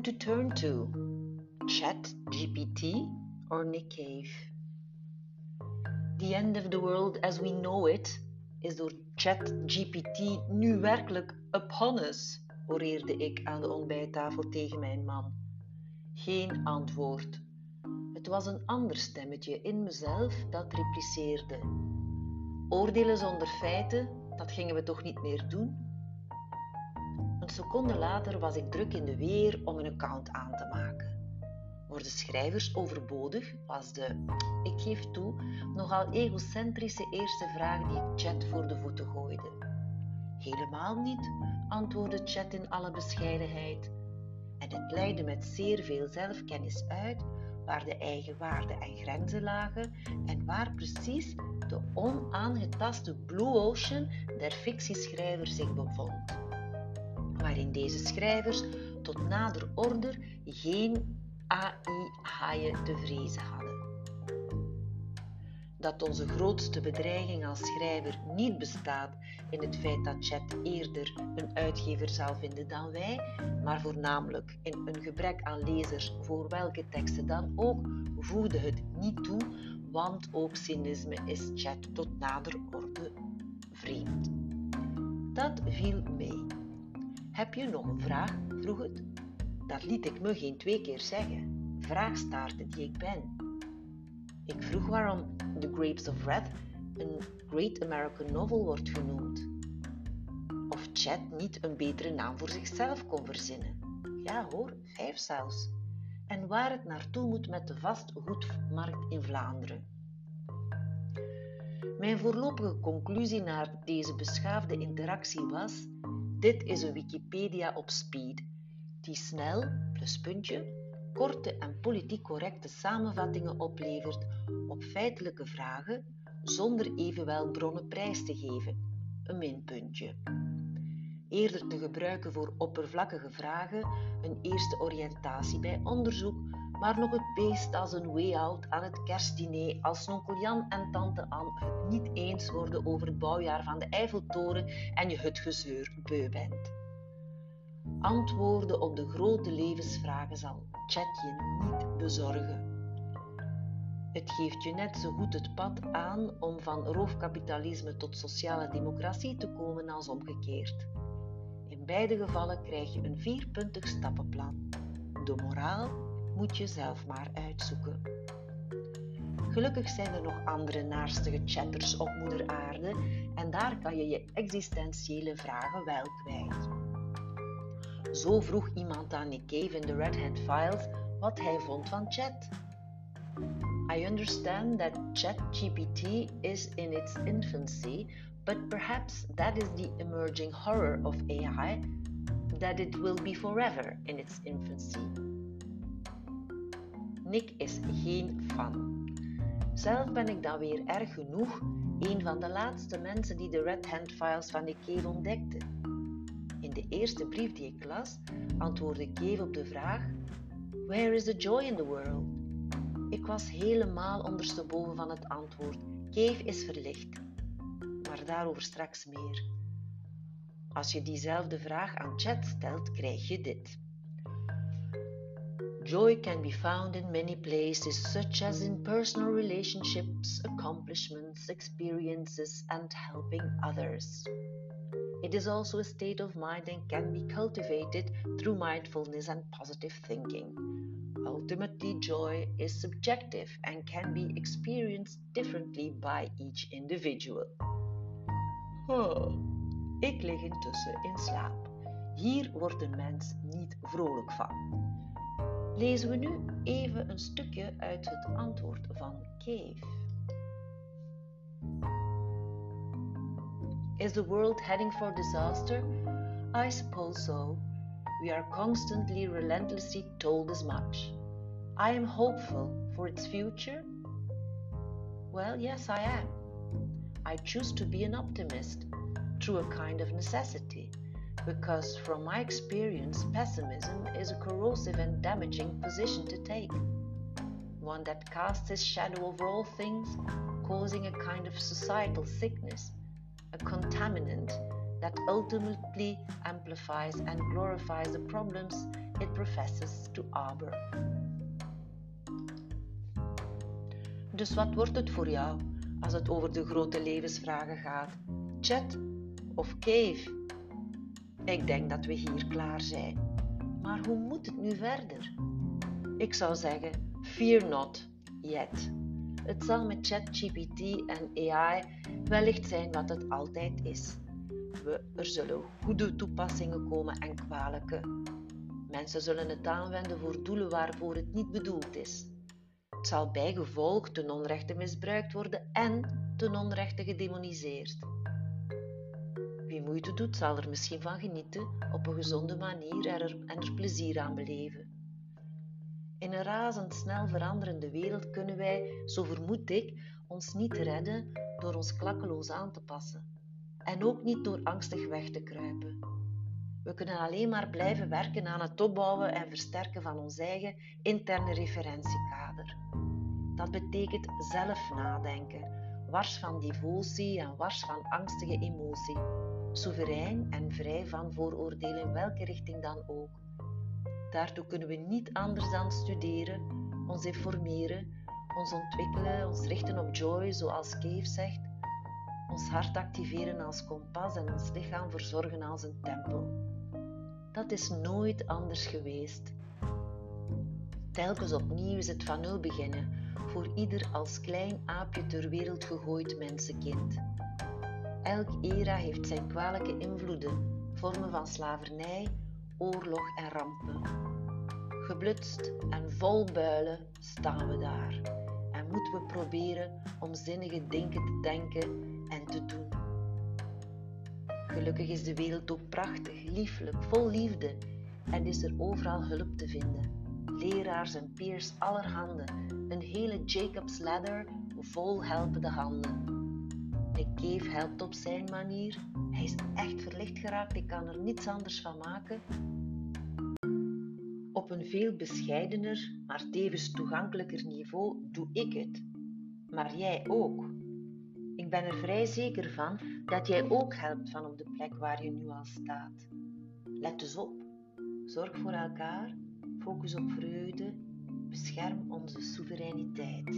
to turn to? Chat GPT or Nick Cave? The end of the world as we know it is door ChatGPT nu werkelijk upon us, oreerde ik aan de ontbijttafel tegen mijn man. Geen antwoord. Het was een ander stemmetje in mezelf dat repliceerde. Oordelen zonder feiten, dat gingen we toch niet meer doen? Een seconde later was ik druk in de weer om een account aan te maken. Voor de schrijvers overbodig was de, ik geef toe, nogal egocentrische eerste vraag die ik Chat voor de voeten gooide. Helemaal niet, antwoordde Chat in alle bescheidenheid. En het leidde met zeer veel zelfkennis uit waar de eigen waarden en grenzen lagen en waar precies de onaangetaste blue ocean der fictieschrijver zich bevond. Waarin deze schrijvers tot nader order geen AI-haaien te vrezen hadden. Dat onze grootste bedreiging als schrijver niet bestaat in het feit dat Chat eerder een uitgever zal vinden dan wij, maar voornamelijk in een gebrek aan lezers voor welke teksten dan ook, voegde het niet toe, want ook cynisme is Chat tot nader orde vreemd. Dat viel mee. Heb je nog een vraag? vroeg het. Dat liet ik me geen twee keer zeggen. Vraagstaarten die ik ben. Ik vroeg waarom The Grapes of Wrath een Great American Novel wordt genoemd. Of Chat niet een betere naam voor zichzelf kon verzinnen. Ja hoor, vijf zelfs. En waar het naartoe moet met de vastgoedmarkt in Vlaanderen. Mijn voorlopige conclusie naar deze beschaafde interactie was: dit is een Wikipedia op speed die snel, pluspuntje, korte en politiek correcte samenvattingen oplevert op feitelijke vragen zonder evenwel bronnen prijs te geven, een minpuntje. Eerder te gebruiken voor oppervlakkige vragen, een eerste oriëntatie bij onderzoek, maar nog het beest als een way out aan het kerstdiner als onkel Jan en tante Anne het niet eens worden over het bouwjaar van de Eiffeltoren en je het gezeur beu bent. Antwoorden op de grote levensvragen zal chat je niet bezorgen. Het geeft je net zo goed het pad aan om van roofkapitalisme tot sociale democratie te komen als omgekeerd. In beide gevallen krijg je een vierpuntig stappenplan. De moraal moet je zelf maar uitzoeken. Gelukkig zijn er nog andere naarstige chatters op moeder aarde en daar kan je je existentiële vragen wel kwijt. Zo vroeg iemand aan Nick Cave in de Red Hand Files wat hij vond van chat. I understand that ChatGPT is in its infancy, but perhaps that is the emerging horror of AI that it will be forever in its infancy. Nick is geen fan. Zelf ben ik dan weer erg genoeg een van de laatste mensen die de Red Hand Files van Nick Cave ontdekte. In de eerste brief die ik las, antwoordde Cave op de vraag: Where is the joy in the world? Ik was helemaal ondersteboven van het antwoord. Cave is verlicht. Maar daarover straks meer. Als je diezelfde vraag aan chat stelt, krijg je dit. Joy can be found in many places, such as in personal relationships, accomplishments, experiences, and helping others. It is also a state of mind and can be cultivated through mindfulness and positive thinking. Ultimately, joy is subjective and can be experienced differently by each individual. Oh, ik lig intussen in slaap. Hier wordt een mens niet vrolijk van. Lezen we nu even een stukje uit het antwoord van Cave. Is the world heading for disaster? I suppose so. We are constantly, relentlessly told as much. I am hopeful for its future. Well, yes, I am. I choose to be an optimist through a kind of necessity, because from my experience, pessimism is a corrosive and damaging position to take. One that casts its shadow over all things, causing a kind of societal sickness a contaminant that ultimately amplifies and glorifies the problems it professes to harbor. Dus wat wordt het voor jou als het over de grote levensvragen gaat? Chat of cave? Ik denk dat we hier klaar zijn. Maar hoe moet het nu verder? Ik zou zeggen, fear not yet. Het zal met ChatGPT en AI wellicht zijn wat het altijd is. We, er zullen goede toepassingen komen en kwalijke. Mensen zullen het aanwenden voor doelen waarvoor het niet bedoeld is. Het zal bijgevolg ten onrechte misbruikt worden en ten onrechte gedemoniseerd. Wie moeite doet, zal er misschien van genieten op een gezonde manier en er, en er plezier aan beleven. In een razendsnel veranderende wereld kunnen wij, zo vermoed ik, ons niet redden door ons klakkeloos aan te passen. En ook niet door angstig weg te kruipen. We kunnen alleen maar blijven werken aan het opbouwen en versterken van ons eigen interne referentiekader. Dat betekent zelf nadenken, wars van devotie en wars van angstige emotie, soeverein en vrij van vooroordelen in welke richting dan ook. Daartoe kunnen we niet anders dan studeren, ons informeren, ons ontwikkelen, ons richten op joy, zoals Cave zegt, ons hart activeren als kompas en ons lichaam verzorgen als een tempel. Dat is nooit anders geweest. Telkens opnieuw is het van nul beginnen, voor ieder als klein aapje ter wereld gegooid mensenkind. Elk era heeft zijn kwalijke invloeden, vormen van slavernij, oorlog en rampen. Geblutst en vol builen staan we daar en moeten we proberen om zinnige dingen te denken en te doen. Gelukkig is de wereld ook prachtig, lieflijk, vol liefde en is er overal hulp te vinden. Leraars en peers allerhande, een hele Jacob's ladder vol helpende handen. Nick Cave helpt op zijn manier. Hij is echt verlicht geraakt, ik kan er niets anders van maken. Op een veel bescheidener, maar tevens toegankelijker niveau doe ik het. Maar jij ook. Ik ben er vrij zeker van dat jij ook helpt van op de plek waar je nu al staat. Let dus op. Zorg voor elkaar. Focus op vreugde. Bescherm onze soevereiniteit.